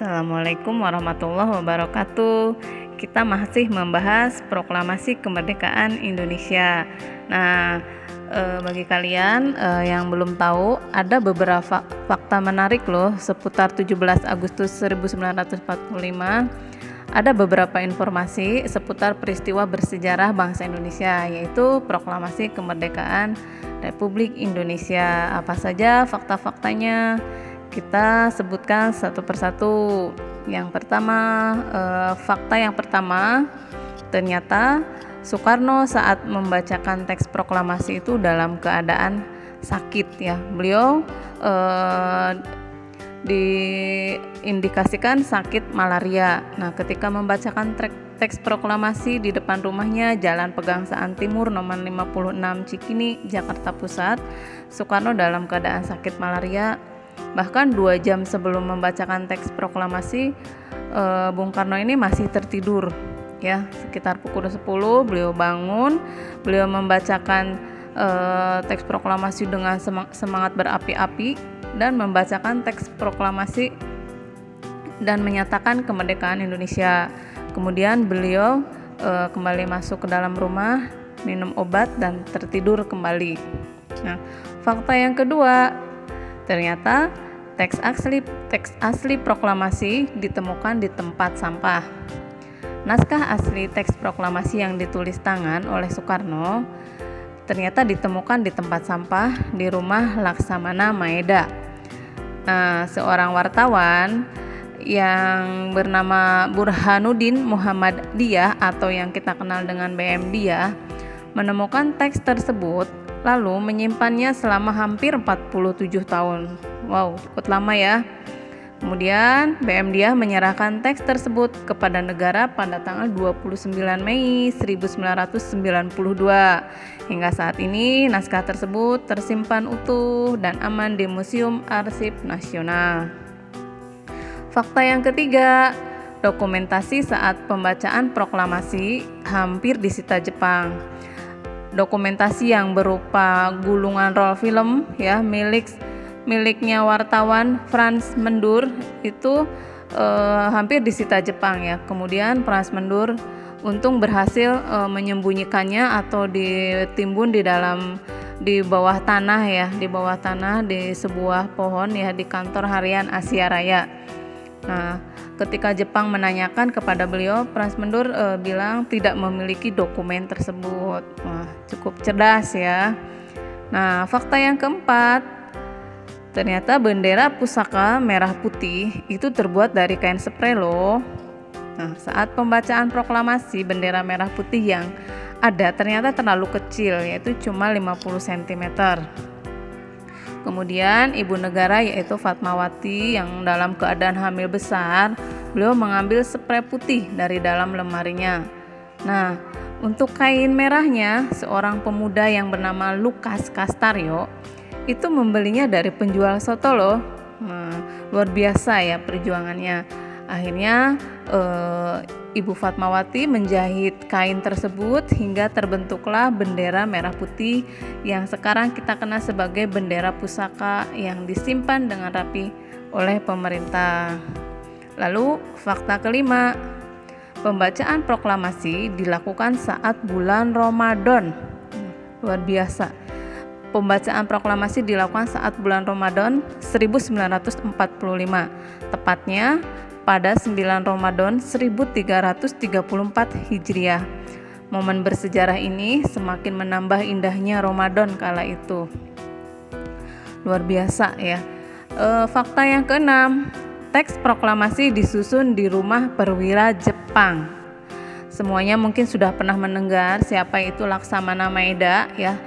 Assalamualaikum warahmatullahi wabarakatuh. Kita masih membahas proklamasi kemerdekaan Indonesia. Nah, eh, bagi kalian eh, yang belum tahu, ada beberapa fakta menarik loh seputar 17 Agustus 1945. Ada beberapa informasi seputar peristiwa bersejarah bangsa Indonesia, yaitu proklamasi kemerdekaan Republik Indonesia. Apa saja fakta-faktanya? Kita sebutkan satu persatu. Yang pertama, eh, fakta yang pertama, ternyata Soekarno saat membacakan teks proklamasi itu dalam keadaan sakit ya. Beliau eh, diindikasikan sakit malaria. Nah, ketika membacakan teks proklamasi di depan rumahnya Jalan Pegangsaan Timur nomor 56 Cikini, Jakarta Pusat, Soekarno dalam keadaan sakit malaria Bahkan dua jam sebelum membacakan teks proklamasi, eh, Bung Karno ini masih tertidur. Ya, sekitar pukul 10 beliau bangun, beliau membacakan eh, teks proklamasi dengan semangat berapi-api dan membacakan teks proklamasi dan menyatakan kemerdekaan Indonesia. Kemudian beliau eh, kembali masuk ke dalam rumah, minum obat dan tertidur kembali. Nah, fakta yang kedua, Ternyata teks asli teks asli proklamasi ditemukan di tempat sampah. Naskah asli teks proklamasi yang ditulis tangan oleh Soekarno ternyata ditemukan di tempat sampah di rumah Laksamana Maeda. Nah, seorang wartawan yang bernama Burhanuddin Muhammad Dia atau yang kita kenal dengan BM Dia menemukan teks tersebut lalu menyimpannya selama hampir 47 tahun. Wow, cukup lama ya. Kemudian BM Dia menyerahkan teks tersebut kepada negara pada tanggal 29 Mei 1992. Hingga saat ini naskah tersebut tersimpan utuh dan aman di Museum Arsip Nasional. Fakta yang ketiga, dokumentasi saat pembacaan proklamasi hampir disita Jepang dokumentasi yang berupa gulungan roll film ya milik miliknya wartawan Franz Mendur itu eh, hampir disita Jepang ya. Kemudian Franz Mendur untung berhasil eh, menyembunyikannya atau ditimbun di dalam di bawah tanah ya, di bawah tanah di sebuah pohon ya di kantor harian Asia Raya. Nah, ketika Jepang menanyakan kepada beliau, Pras Mendur e, bilang tidak memiliki dokumen tersebut. Wah, cukup cerdas ya. Nah, fakta yang keempat, ternyata bendera pusaka merah putih itu terbuat dari kain spray loh. Nah, saat pembacaan proklamasi bendera merah putih yang ada ternyata terlalu kecil yaitu cuma 50 cm. Kemudian ibu negara yaitu Fatmawati yang dalam keadaan hamil besar, beliau mengambil spray putih dari dalam lemarinya. Nah, untuk kain merahnya, seorang pemuda yang bernama Lukas Kastario itu membelinya dari penjual soto loh. Nah, luar biasa ya perjuangannya. Akhirnya eh, Ibu Fatmawati menjahit kain tersebut hingga terbentuklah bendera merah putih yang sekarang kita kenal sebagai bendera pusaka yang disimpan dengan rapi oleh pemerintah. Lalu fakta kelima, pembacaan proklamasi dilakukan saat bulan Ramadan. Luar biasa. Pembacaan proklamasi dilakukan saat bulan Ramadan 1945. Tepatnya pada 9 Ramadan 1334 Hijriah. Momen bersejarah ini semakin menambah indahnya Ramadan kala itu. Luar biasa ya. E, fakta yang keenam, teks proklamasi disusun di rumah perwira Jepang. Semuanya mungkin sudah pernah mendengar siapa itu Laksamana Maeda ya.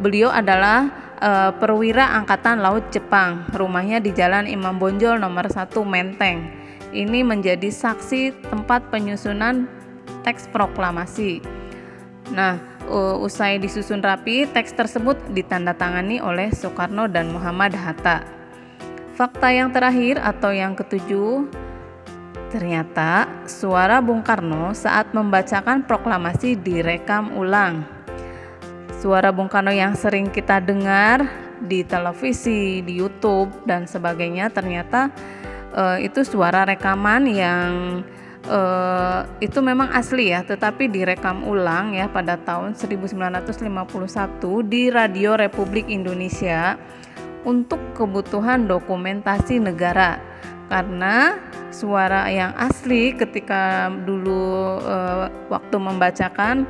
Beliau adalah e, perwira angkatan laut Jepang. Rumahnya di Jalan Imam Bonjol nomor 1 Menteng ini menjadi saksi tempat penyusunan teks proklamasi. Nah, usai disusun rapi, teks tersebut ditandatangani oleh Soekarno dan Muhammad Hatta. Fakta yang terakhir atau yang ketujuh, ternyata suara Bung Karno saat membacakan proklamasi direkam ulang. Suara Bung Karno yang sering kita dengar di televisi, di YouTube, dan sebagainya ternyata uh, itu suara rekaman yang uh, itu memang asli ya, tetapi direkam ulang ya pada tahun 1951 di Radio Republik Indonesia untuk kebutuhan dokumentasi negara karena suara yang asli ketika dulu uh, waktu membacakan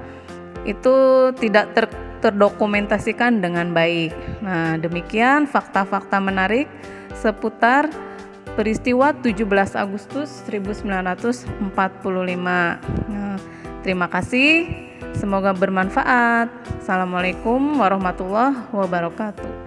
itu tidak ter terdokumentasikan dengan baik. Nah, demikian fakta-fakta menarik seputar peristiwa 17 Agustus 1945. Nah, terima kasih. Semoga bermanfaat. Assalamualaikum warahmatullahi wabarakatuh.